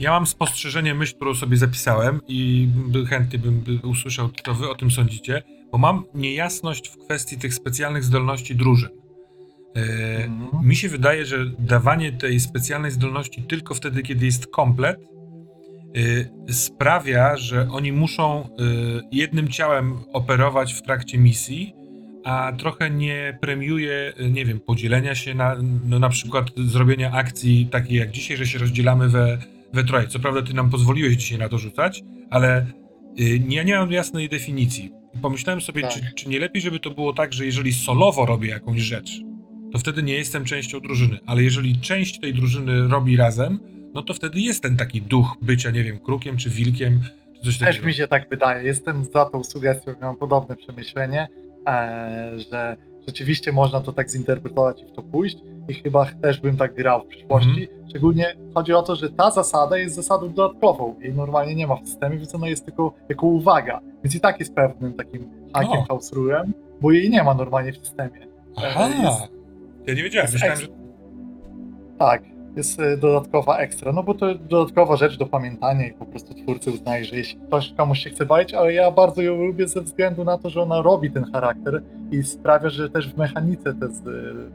ja mam spostrzeżenie, myśl, którą sobie zapisałem i chętnie bym by usłyszał, co wy o tym sądzicie, bo mam niejasność w kwestii tych specjalnych zdolności drużyn. Mhm. Mi się wydaje, że dawanie tej specjalnej zdolności tylko wtedy, kiedy jest komplet, y, sprawia, że oni muszą y, jednym ciałem operować w trakcie misji, a trochę nie premiuje, nie wiem, podzielenia się na, no na przykład zrobienia akcji takiej jak dzisiaj, że się rozdzielamy we, we troje. Co prawda ty nam pozwoliłeś dzisiaj na to rzucać, ale y, ja nie mam jasnej definicji. Pomyślałem sobie, Tak. czy, czy nie lepiej, żeby to było tak, że jeżeli solowo robię jakąś rzecz, to wtedy nie jestem częścią drużyny. Ale jeżeli część tej drużyny robi razem, no to wtedy jest ten taki duch bycia, nie wiem, krukiem czy wilkiem, czy coś Też takiego. mi się tak wydaje. Jestem za tą sugestią, mam podobne przemyślenie, e, że rzeczywiście można to tak zinterpretować i w to pójść i chyba też bym tak grał w przyszłości. Mhm. Szczególnie chodzi o to, że ta zasada jest zasadą dodatkową i normalnie nie ma w systemie, więc ona jest tylko jako uwaga. Więc i tak jest pewnym takim hakiem O. house rulem, bo jej nie ma normalnie w systemie. Aha! jest- ja nie wiedziałem, myślałem, że... Tak, jest e, dodatkowa ekstra, no bo to dodatkowa rzecz do pamiętania i po prostu twórcy uznaje, że jeśli ktoś komuś się chce bawić, ale ja bardzo ją lubię ze względu na to, że ona robi ten charakter i sprawia, że też w mechanice te e,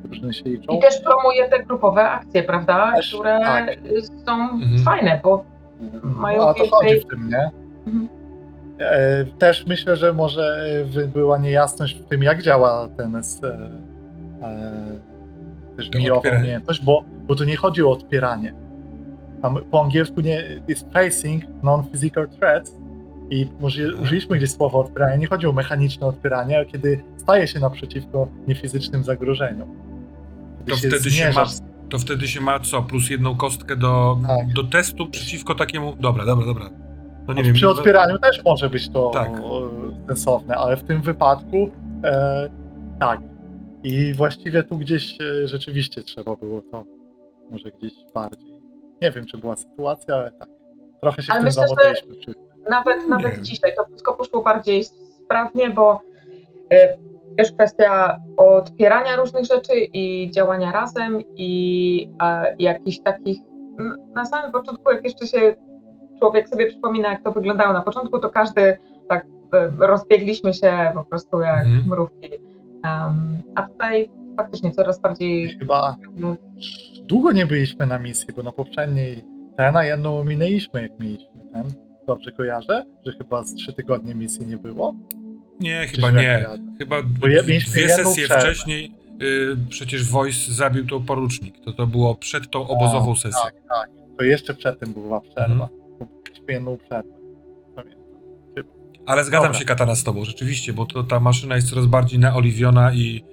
drużyny się liczą. I też promuje te grupowe akcje, prawda? Też, Które tak. są Mhm. fajne, bo mają No, a to chodzi w tym, nie? Mhm. E, Też myślę, że może była niejasność w tym, jak działa ten też odpieranie. umiejętność, bo, bo tu nie chodzi o odpieranie. Tam po angielsku nie jest facing non-physical threats i może Mhm. użyliśmy gdzieś słowa odpieranie. Nie chodzi o mechaniczne odpieranie, ale kiedy staje się naprzeciwko niefizycznym zagrożeniu. To wtedy się zmierzasz ma- To wtedy się ma co? Plus jedną kostkę do, Tak. do testu przeciwko takiemu... Dobra, dobra, dobra. No nie wiem. przy odpieraniu też może być to Tak. e, sensowne, ale w tym wypadku e, tak. I właściwie tu gdzieś e, rzeczywiście trzeba było to może gdzieś bardziej. Nie wiem, czy była sytuacja, ale tak. Trochę się Ale w tym myślę, że- zawodiliśmy. wszyscy. Nawet, nawet dzisiaj to wszystko poszło bardziej sprawnie, bo e, też kwestia odpierania różnych rzeczy i działania razem i e, jakichś takich na samym początku, jak jeszcze się człowiek sobie przypomina, jak to wyglądało na początku, to każdy tak e, rozbiegliśmy się po prostu jak Mhm. mrówki. Em, a tutaj faktycznie coraz bardziej Chyba no, długo nie byliśmy na misji, bo na poprzedniej ten, a jedną ominęliśmy, jak mieliśmy ten. Dobrze kojarzę, że chyba z trzy tygodnie misji nie było. Nie, Czy chyba nie. kojarzę? Chyba Bo je- mieliśmy dwie sesje przerwę. wcześniej y, przecież Voice zabił tą porucznik. To to było przed tą obozową sesją. Tak, tak. To jeszcze przed tym była przerwa. Mhm. Jedną przerwę. Pamiętam. Ale zgadzam Dobra. się, Katana, z tobą, rzeczywiście, bo to ta maszyna jest coraz bardziej naoliwiona i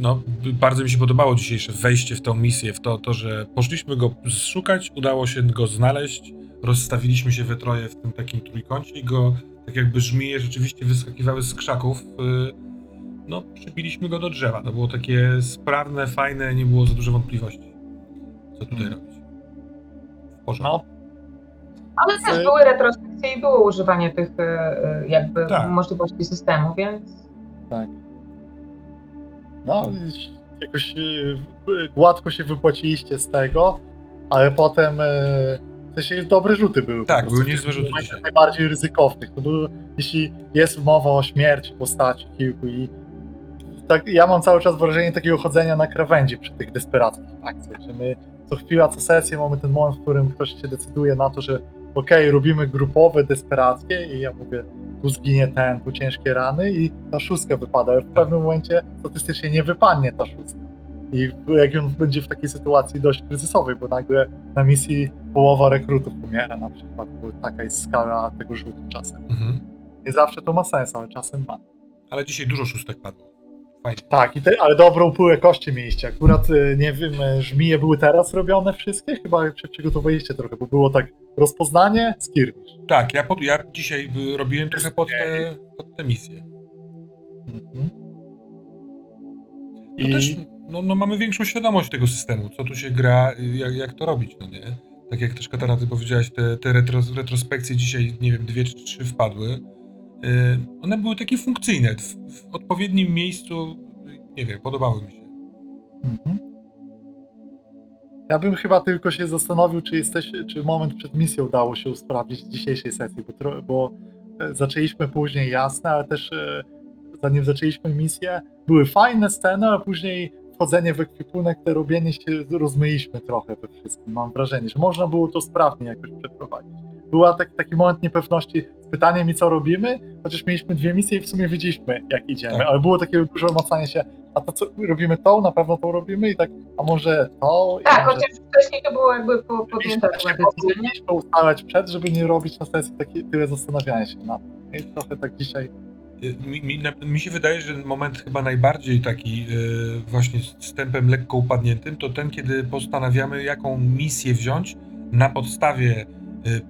no, b- bardzo mi się podobało dzisiejsze wejście w tą misję, w to, to, że poszliśmy go szukać, udało się go znaleźć, rozstawiliśmy się we troje w tym takim trójkącie i go, tak jakby żmije rzeczywiście wyskakiwały z krzaków, y, no, przybiliśmy go do drzewa. To było takie sprawne, fajne, nie było za dużo wątpliwości, co tutaj Mhm. robić. W porządku. No, Ale też Z- były retrospekcje i było używanie tych jakby Tak. możliwości systemu, więc tak. No, jakoś y, gładko się wypłaciliście z tego, ale potem y, w sensie dobre rzuty były. Tak, były niezłe rzuty. Najbardziej ryzykownych. Jeśli jest mowa o śmierci postaci kilku i tak, ja mam cały czas wrażenie takiego chodzenia na krawędzi przy tych desperackich akcjach, że my co chwila, co sesję mamy ten moment, w którym ktoś się decyduje na to, że okej, robimy grupowe desperackie i ja mówię, tu zginie ten, tu ciężkie rany i ta szóstka wypada, w pewnym momencie statystycznie nie wypadnie ta szóstka. I jak on będzie w takiej sytuacji dość kryzysowej, bo nagle na misji połowa rekrutów umiera na przykład, bo taka jest skala tego rzutu czasem. Mhm. Nie zawsze to ma sens, ale czasem ma. Ale dzisiaj dużo szóstek padło. Fajnie. Tak, i te, ale dobrą pyłę kości mieliście. Akurat, y, nie wiem, y, żmije były teraz robione wszystkie? Chyba się przygotowaliście trochę, bo było tak rozpoznanie, skirmisz. Tak, ja, pod, ja dzisiaj robiłem trochę pod te, pod te misje. Mhm. To też no, no, mamy większą świadomość tego systemu, co tu się gra, jak, jak to robić, no nie? Tak jak też Katara, ty powiedziałaś, te, te retro, retrospekcje dzisiaj, nie wiem, dwie czy trzy wpadły. Y, one były takie funkcyjne, w, w odpowiednim miejscu, nie wiem, podobały mi się. Mhm. Ja bym chyba tylko się zastanowił, czy jesteś, czy moment przed misją udało się usprawnić w dzisiejszej sesji, bo, bo e, zaczęliśmy później jasne, ale też e, zanim zaczęliśmy misję, były fajne sceny, a później wchodzenie w ekwipunek, te robienie się, rozmyliśmy trochę we wszystkim. Mam wrażenie, że można było to sprawnie jakoś przeprowadzić. Była tak, taki moment niepewności z pytaniem mi co robimy, chociaż mieliśmy dwie misje i w sumie wiedzieliśmy jak idziemy, Tak. ale było takie dużo mocanie się, a to co robimy to, na pewno to robimy i tak, a może to, i Tak, może chociaż wcześniej to było jakby po- podjęte nie? powinniśmy ustalać przed, żeby nie robić na sesji takie, tyle zastanawiania się nad tym. I trochę tak dzisiaj. Y, Mi, mi, na- mi się wydaje, że moment chyba najbardziej taki y, właśnie z tempem lekko upadniętym, to ten, kiedy postanawiamy, jaką misję wziąć na podstawie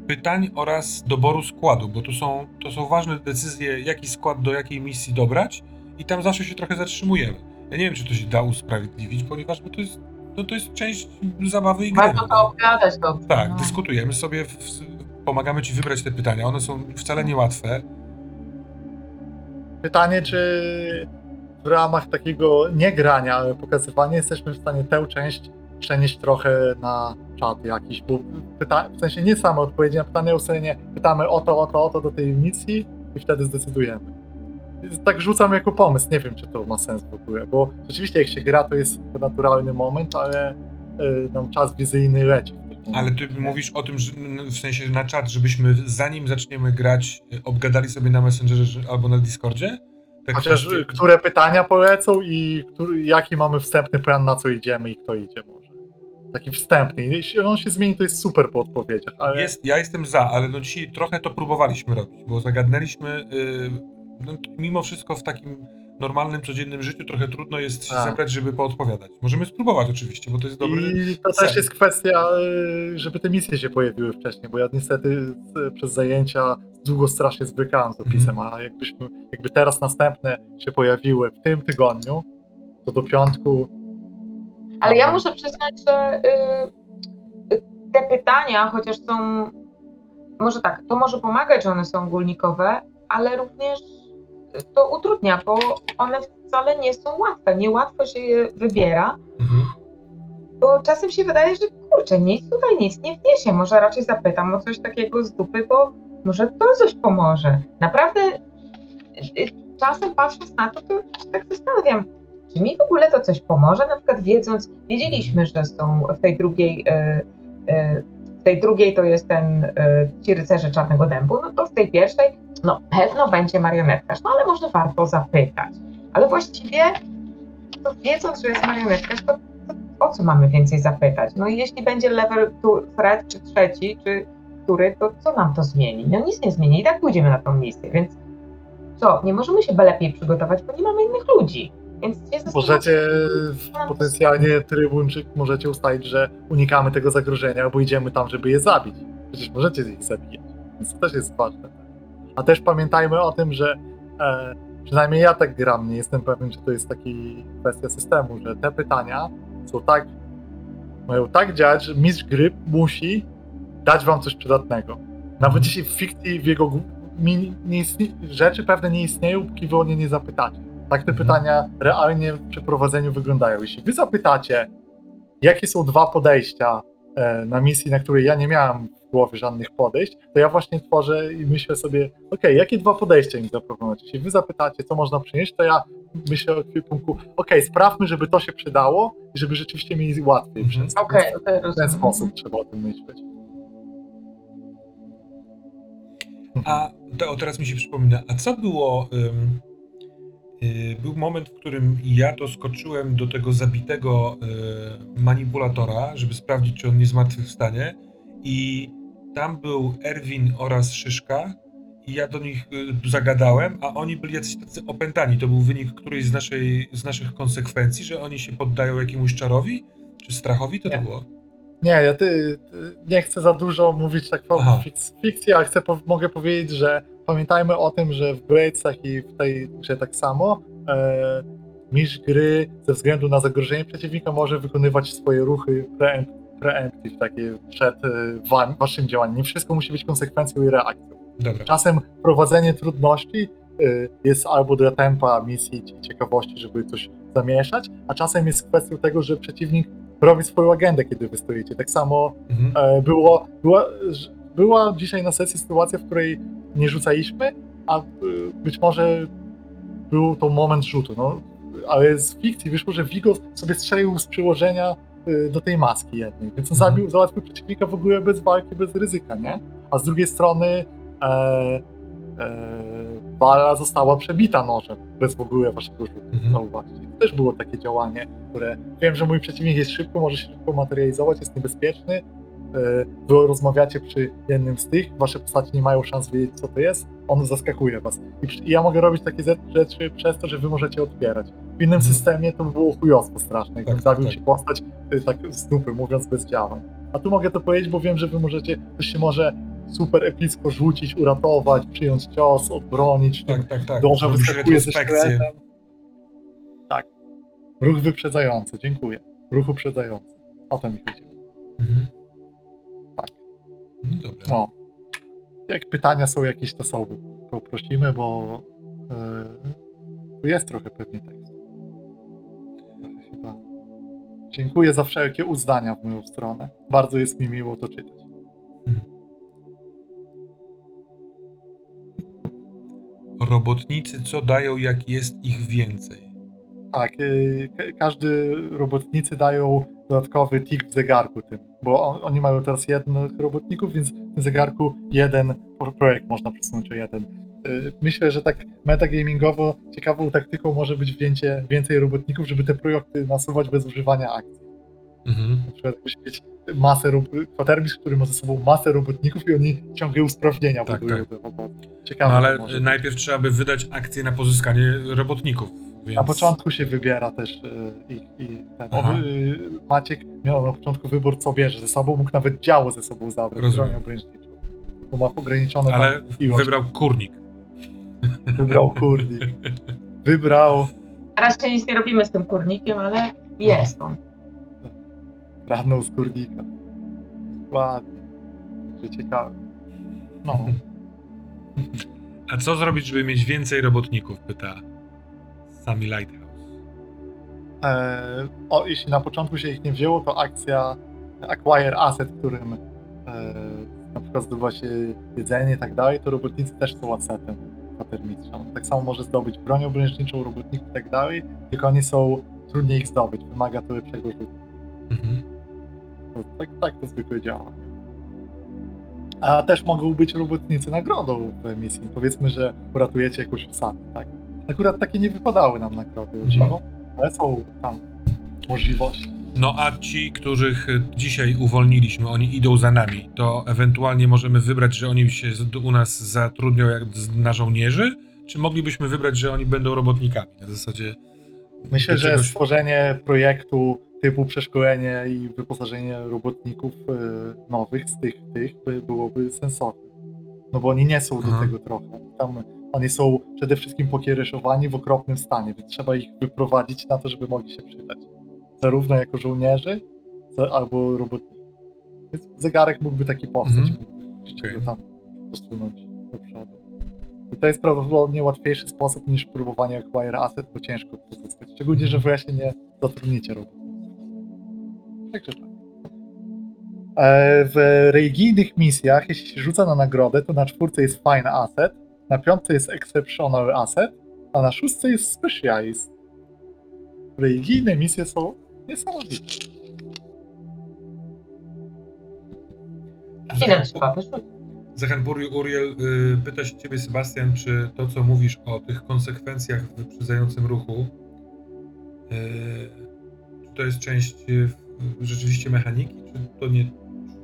pytań oraz doboru składu, bo to są, to są ważne decyzje, jaki skład do jakiej misji dobrać i tam zawsze się trochę zatrzymujemy. Ja nie wiem, czy to się da usprawiedliwić, ponieważ to, jest, no to jest część zabawy i gry. Warto to opowiadać dobrze. Tak, no. dyskutujemy sobie, w, w, pomagamy ci wybrać te pytania. One są wcale niełatwe. Pytanie, czy w ramach takiego nie grania, ale pokazywania jesteśmy w stanie tę część przenieść trochę na czat jakiś, bo pyta, w sensie nie same odpowiedzi na pytania, sensie pytamy o to, o to, o to do tej misji i wtedy zdecydujemy. Tak rzucam jako pomysł, nie wiem czy to ma sens w ogóle, bo rzeczywiście jak się gra to jest naturalny moment, ale y, nam czas wizyjny leci. Ale ty mówisz o tym, że w sensie na czat, żebyśmy zanim zaczniemy grać, obgadali sobie na Messengerze albo na Discordzie? Tak Chociaż które pytania polecą i który, jaki mamy wstępny plan, na co idziemy i kto idzie. Taki wstępny. Jeśli on się zmieni, to jest super po odpowiedziach, ale Jest, ja jestem za, ale no dzisiaj trochę to próbowaliśmy robić, bo zagadnęliśmy, y, no, mimo wszystko w takim normalnym, codziennym życiu trochę trudno jest się Tak. zebrać, żeby poodpowiadać. Możemy spróbować oczywiście, bo to jest dobry... i to cel. też jest kwestia, y, żeby te misje się pojawiły wcześniej, bo ja niestety y, przez zajęcia długo strasznie zwykałem z opisem, a jakbyśmy, jakby teraz następne się pojawiły w tym tygodniu, to do piątku Ale ja muszę przyznać, że y, y, te pytania, chociaż są, może tak, to może pomagać, że one są ogólnikowe, ale również to utrudnia, bo one wcale nie są łatwe. Niełatwo się je wybiera, Mhm. bo czasem się wydaje, że kurczę, nic tutaj nic nie wniesie. Może raczej zapytam o coś takiego z dupy, bo może to coś pomoże. Naprawdę y, czasem patrząc na to, to się tak zastanawiam, czy mi w ogóle to coś pomoże? Na przykład wiedząc, wiedzieliśmy, że są w tej drugiej, y, y, w tej drugiej to jest ten y, ci rycerze czarnego dębu, no to w tej pierwszej, no pewno będzie marionetkarz, no ale może warto zapytać. Ale właściwie, to wiedząc, że jest marionetkarz, to, to o co mamy więcej zapytać? No i jeśli będzie level tu, threat, czy trzeci, czy który, to co nam to zmieni? No nic nie zmieni, i tak pójdziemy na tą misję, więc co, nie możemy się lepiej przygotować, bo nie mamy innych ludzi. Możecie potencjalnie trybunczyk możecie ustalić, że unikamy tego zagrożenia, bo idziemy tam, żeby je zabić. Przecież możecie ich zabijać. Więc to też jest ważne. A też pamiętajmy o tym, że e, przynajmniej ja tak gram, nie jestem pewien, czy to jest taki kwestia systemu, że te pytania są tak, mają tak działać, że mistrz gry musi dać wam coś przydatnego. Nawet jeśli w fikcji w jego mi- nie istnie, rzeczy pewne nie istnieją, póki wy o nie nie zapytacie. Tak te Mhm. pytania realnie w przeprowadzeniu wyglądają. Jeśli wy zapytacie, jakie są dwa podejścia e, na misji, na której ja nie miałem w głowie żadnych podejść, to ja właśnie tworzę i myślę sobie, okej, jakie dwa podejścia mi zaproponować? Jeśli wy zapytacie, co można przynieść, to ja myślę o kierunku, okej, sprawmy, żeby to się przydało i żeby rzeczywiście mieli łatwiej Mhm. Więc okej, w ten rozumiem. sposób trzeba o tym myśleć. A to, o, teraz mi się przypomina, a co było... y, był moment, w którym ja doskoczyłem do tego zabitego y, manipulatora, żeby sprawdzić, czy on nie zmartwychwstanie i tam był Erwin oraz Szyszka i ja do nich y, zagadałem, a oni byli jacyś tacy opętani. To był wynik którejś z, naszej, z naszych konsekwencji, że oni się poddają jakiemuś czarowi czy strachowi? To to Nie. było? Nie, ja ty, ty, nie chcę za dużo mówić tak o fikcji, ale chcę, po, mogę powiedzieć, że pamiętajmy o tym, że w Bladesach i w tej grze tak samo e, mistrz gry ze względu na zagrożenie przeciwnika może wykonywać swoje ruchy preempt, preemptive, takie przed e, wam, waszym działaniem. Nie wszystko musi być konsekwencją i reakcją. Dobra. Czasem prowadzenie trudności y, jest albo dla tempa misji i ciekawości, żeby coś zamieszać, a czasem jest kwestią tego, że przeciwnik robić swoją agendę, kiedy wy stoicie. Tak samo Mhm. e, było, była, była dzisiaj na sesji sytuacja, w której nie rzucaliśmy, a być może był to moment rzutu. No, ale z fikcji wyszło, że Vigo sobie strzelił z przyłożenia e, do tej maski jednej, więc on Mhm. zabił, załatwił przeciwnika w ogóle bez walki, bez ryzyka, nie? A z drugiej strony e, e, Bala została przebita nożem, bez w ogóle waszego rzutu. Mhm. Zauważcie. To też było takie działanie, które wiem, że mój przeciwnik jest szybko, może się szybko materializować, jest niebezpieczny. E, Wy rozmawiacie przy jednym z tych, wasze postaci nie mają szans wiedzieć, co to jest, on zaskakuje was. I, ja mogę robić takie ze- rzeczy przez to, że wy możecie otwierać. W innym Mhm. systemie to by było chujostwo straszne, jakbym Tak, zabił tak. ci postać y, tak z dupy, mówiąc bez działań. A tu mogę to powiedzieć, bo wiem, że wy możecie, ktoś się może super epicko rzucić, uratować, przyjąć cios, odbronić, Tak, tak, tak. Robisz wyskakuje ze sztyletem. Tak. Ruch wyprzedzający, dziękuję. Ruch uprzedzający. O to mi chodziło. Mhm. No dobra. No. Jak pytania są jakieś, to są, to prosimy, bo yy, tu jest trochę pewnie tekst. Chyba. Dziękuję za wszelkie uzdania w moją stronę. Bardzo jest mi miło to czytać. Robotnicy co dają, jak jest ich więcej? Tak, yy, ka- każdy robotnicy dają dodatkowy tik w zegarku tym, bo on, oni mają teraz jednych robotników, więc w zegarku jeden pro- projekt można przesunąć o jeden. Yy, Myślę, że tak metagamingowo ciekawą taktyką może być wzięcie więcej robotników, żeby te projekty nasuwać bez używania akcji. Mhm. Na przykład jakbyś mieć masę, kwatermistrz, który ma ze sobą masę robotników i oni ciągle usprawnienia Tak, budują. tak. Ciekawe No ale najpierw trzeba by wydać akcję na pozyskanie robotników. Więc... Na początku się wybiera też y, ich i ten. Aha. y, Maciek miał na początku wybór, co bierze ze sobą, mógł nawet działo ze sobą zabrać, Rozumiem. Bo ma ograniczone Ale wybrał kurnik. Wybrał kurnik. Wybrał Na razie nic nie robimy z tym kurnikiem, ale jest on. radną z kurnika. Ładnie. Ciekawe. No. A co zrobić, żeby mieć więcej robotników? Pyta Sami Lighthouse. E, o, jeśli na początku się ich nie wzięło, to akcja Acquire Asset, którym e, na przykład zdobywa się jedzenie i tak dalej, to robotnicy też są assetem kwatermistrza. Tak samo może zdobyć broń obręczniczą, robotników i tak dalej, tylko oni są, trudniej ich zdobyć, wymaga to lepszego rzutu. Mhm. Tak, tak to zwykle działa. A też mogą być robotnicy nagrodą w misji. Powiedzmy, że uratujecie jakąś osadę, tak? Akurat takie nie wypadały nam nagrody, o dziwo, ale są tam możliwości. No a ci, których dzisiaj uwolniliśmy, oni idą za nami, to ewentualnie możemy wybrać, że oni się u nas zatrudnią jak na żołnierzy, czy moglibyśmy wybrać, że oni będą robotnikami? Na zasadzie. Myślę, że czegoś- stworzenie projektu typu przeszkolenie i wyposażenie robotników y, nowych z tych, tych by byłoby sensowne. No bo oni nie są do Aha. tego trochę. Tam oni są przede wszystkim pokiereszowani w okropnym stanie, więc trzeba ich wyprowadzić na to, żeby mogli się przydać. Zarówno jako żołnierzy, albo robotnicy. Więc zegarek mógłby taki powstać, Mhm. mógłby go tam posunąć do przodu. I to jest prawdopodobnie łatwiejszy sposób niż próbowanie acquire asset, bo ciężko to. Szczególnie, że właśnie nie zatrudnicie robotów. Także tak. E, W religijnych misjach, jeśli się rzuca na nagrodę, to na czwórce jest fine asset, na piątce jest exceptional asset, a na szóstce jest specialist. Religijne misje są niesamowite. I nam trzeba wyrzucić. Zachenbur Uriel y, pyta się ciebie, Sebastian, czy to, co mówisz o tych konsekwencjach w wyprzedzającym ruchu, y, czy to jest część y, rzeczywiście mechaniki, czy to nie,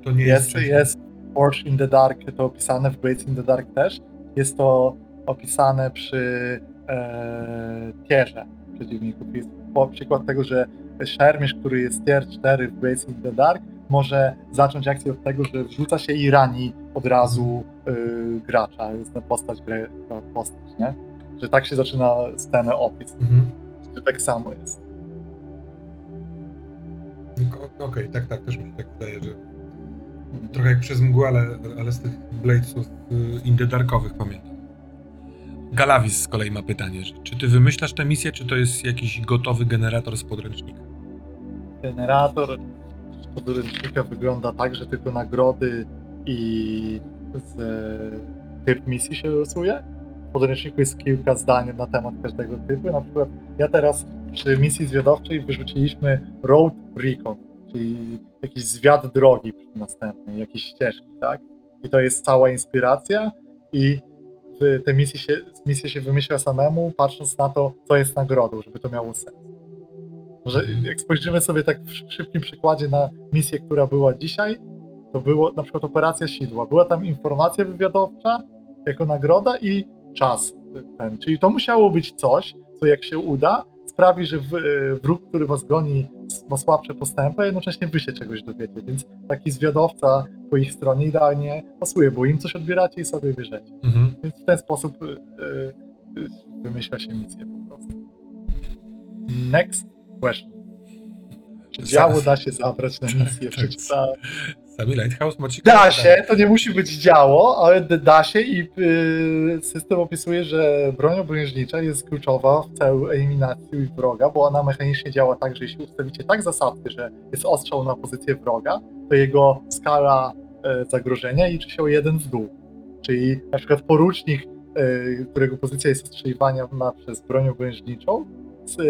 to nie jest, Jest, jest Forge in the Dark, to opisane w Blades in the Dark też. Jest to opisane przy e, tierze przeciwników. Jest po- przykład tego, że szermierz, który jest tier 4 w Blades in the Dark, może zacząć akcję od tego, że wrzuca się i rani od razu y, gracza. Jest na postać, grę, postać, nie? Że tak się zaczyna scenę opis. Mhm. Że tak samo jest. Okej, tak, tak, też mi się tak wydaje, że trochę jak przez mgłę, ale, ale z tych Bladesów y, indydarkowych pamiętam. Galavis z kolei ma pytanie, czy ty wymyślasz tę misję, czy to jest jakiś gotowy generator z podręcznika? Generator podręcznika wygląda tak, że tylko nagrody i z, typ misji się losuje. W podręczniku jest kilka zdań na temat każdego typu. Na przykład ja teraz przy misji zwiadowczej wyrzuciliśmy Road Recon, jakiś zwiad drogi następnej, jakieś ścieżki, tak? I to jest cała inspiracja i te misje się, misje się wymyśla samemu, patrząc na to, co jest nagrodą, żeby to miało sens. Może jak spojrzymy sobie tak w szy- szybkim przykładzie na misję, która była dzisiaj, to było na przykład operacja Sidła. Była tam informacja wywiadowcza jako nagroda i czas ten. Czyli to musiało być coś, co jak się uda, sprawi, że e, wróg, który was goni, ma słabsze postępy, a jednocześnie wy się czegoś dowiecie. Więc taki zwiadowca po ich stronie idealnie pasuje, bo im coś odbieracie i sobie bierzecie. Mhm. Więc w ten sposób y, y, y, wymyśla się misję po prostu. Next question. Czy działo da się zabrać na misję? Tak. Przeczytałem. Sami Lighthouse ma Da się, to nie musi być działo, ale da się i y, system opisuje, że broń obrężnicza jest kluczowa w celu eliminacji wroga, bo ona mechanicznie działa tak, że jeśli ustawicie tak zasadzkę, że jest ostrzał na pozycję wroga, to jego skala e, zagrożenia liczy się o jeden w dół. Czyli na przykład porucznik, e, którego pozycja jest ostrzeliwania ma przez broń obrężniczą, e,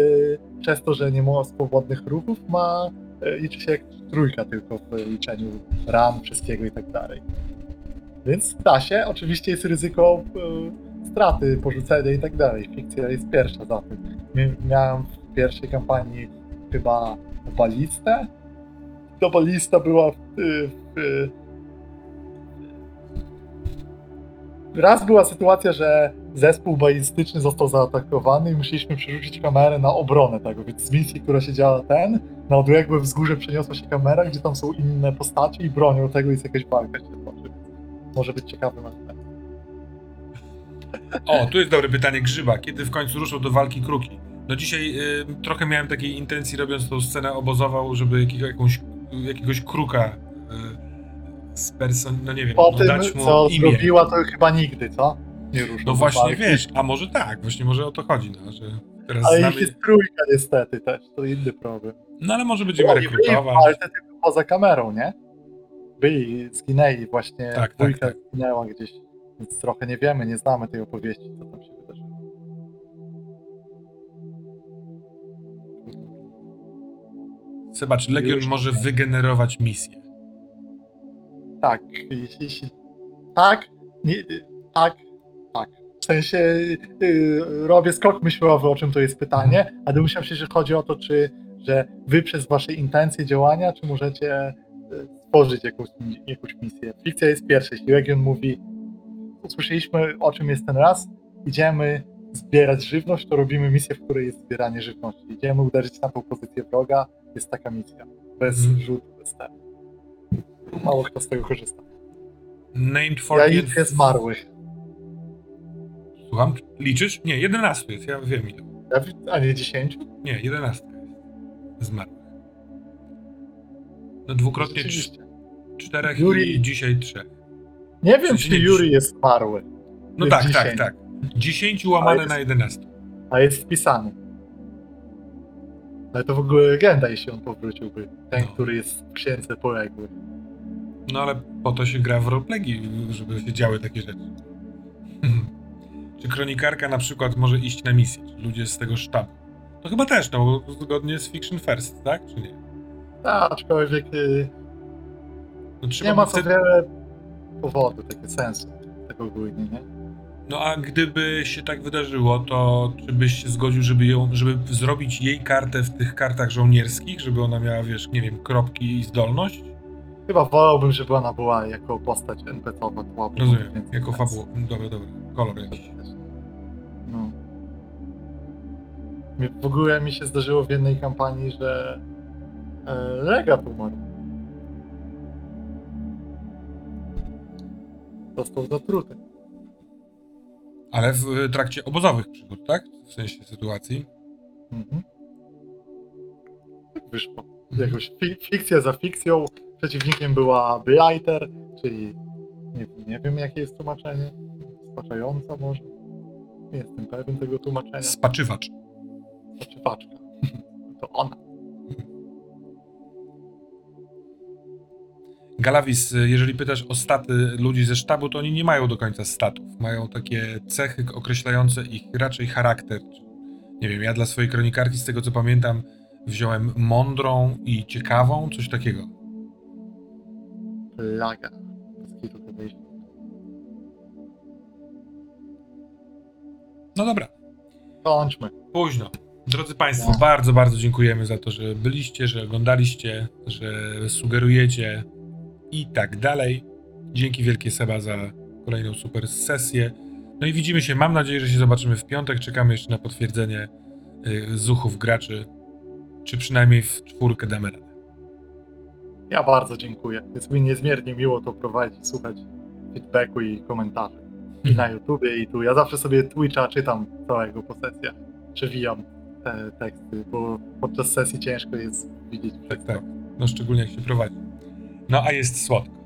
przez to, że nie ma swobodnych ruchów, ma liczy się jak trójka tylko w liczeniu ran, wszystkiego i tak dalej. Więc da się, oczywiście jest ryzyko e, straty, porzucenia i tak dalej. Fikcja jest pierwsza za tym. Mia- Miałem w pierwszej kampanii chyba balistę. To balista była w, w, Raz była sytuacja, że zespół balistyczny został zaatakowany i musieliśmy przerzucić kamerę na obronę tego, więc z misji, która się działa ten, na odległe wzgórze przeniosła się kamera, gdzie tam są inne postacie i bronią tego jest jakaś walka się toczy. Może być ciekawy aspekt. O, tu jest dobre pytanie Grzyba. Kiedy w końcu ruszą do walki kruki? No dzisiaj y, trochę miałem takiej intencji, robiąc tą scenę obozową, żeby jakiego, jakąś, jakiegoś kruka y, z person... no nie wiem, Po tym, dać mu co imię. zrobiła, to chyba nigdy, co? Nie ruszą No do właśnie, walki. wiesz, a może tak, właśnie może o to chodzi, no, że teraz Ale znamy... ich jest trójka niestety też, to inny problem. No ale może będziemy w rekrutować. walce tylko poza kamerą, nie? Byli, zginęli właśnie, Tak, tak, dwójka tak. zginęła gdzieś, więc trochę nie wiemy, nie znamy tej opowieści, co tam się wydarzyło. Zobacz, Legion Już może nie. wygenerować misję. Tak, jeśli, jeśli tak, nie, tak, tak. W sensie y, robię skok myślowy, o czym to jest pytanie, ale domyślam się, że chodzi o to, czy że wy przez wasze intencje działania, czy możecie y, stworzyć jakąś, jakąś misję. Fikcja jest pierwsza. Jeśli Legion mówi, usłyszeliśmy o czym jest ten raz, idziemy zbierać żywność, to robimy misję, w której jest zbieranie żywności. Idziemy uderzyć na tą pozycję wroga, jest taka misja. Bez Mhm. rzutu, bez tego. Mało kto z tego korzysta. Named Ja 40 liczę zmarłych. Słucham? Liczysz? Nie, 11 jest, ja wiem ile. A nie 10? Nie, 11 jest. Zmarłych. No dwukrotnie cz- czterech Yuri- i dzisiaj trzech. Nie wiem, sensie czy Yuri jest zmarły, No tak, 10. tak, tak. 10 łamane jest- na 11. a jest wpisany. Ale to w ogóle legenda, jeśli on powróciłby. Ten, No. który jest w księdze poległy. No ale po to się gra w roleplagi, żeby się działy takie rzeczy. Czy kronikarka na przykład może iść na misję? Czy ludzie z tego sztabu? To chyba też, no bo zgodnie z Fiction First, tak? Czy nie? Tak, aczkolwiek y, No, nie ma co wiele powodu, takie sensu tego ogólnie, nie? No a gdyby się tak wydarzyło, to czy byś się zgodził, żeby ją, żeby zrobić jej kartę w tych kartach żołnierskich, żeby ona miała, wiesz, nie wiem, kropki i zdolność? Chyba wolałbym, żeby ona była jako postać NPC-owa. Rozumiem, jako fabuła. Dobra, dobra, kolor jakiś. W ogóle mi się zdarzyło w jednej kampanii, że e, Legat umarł. Został zatruty. Ale w y, trakcie obozowych przygód, tak? W sensie sytuacji. Mhm. Tak Wyszło. Jakoś fi- fikcja za fikcją. Przeciwnikiem była Blighter, czyli nie, nie wiem jakie jest tłumaczenie. Spaczająca może. Nie jestem pewien tego tłumaczenia. Spaczywacz. Spaczywaczka. To ona. Galawis, jeżeli pytasz o staty ludzi ze sztabu, to oni nie mają do końca statów. Mają takie cechy określające ich raczej charakter. Nie wiem, ja dla swojej kronikarki, z tego co pamiętam, wziąłem mądrą i ciekawą, coś takiego. Plaga. No dobra, Kończmy. późno. Drodzy Państwo, bardzo, bardzo dziękujemy za to, że byliście, że oglądaliście, że sugerujecie i tak dalej. Dzięki wielkie Seba za kolejną super sesję. No i widzimy się, mam nadzieję, że się zobaczymy w piątek. Czekamy jeszcze na potwierdzenie y, zuchów graczy, czy przynajmniej w czwórkę damy radę. Ja bardzo dziękuję. Jest mi niezmiernie miło to prowadzić, słuchać feedbacku i komentarzy. I na YouTubie, i tu. Ja zawsze sobie Twitcha czytam całego po sesjach. Przewijam te teksty, bo podczas sesji ciężko jest widzieć Tak, tak. No szczególnie jak się prowadzi. No a jest słodko.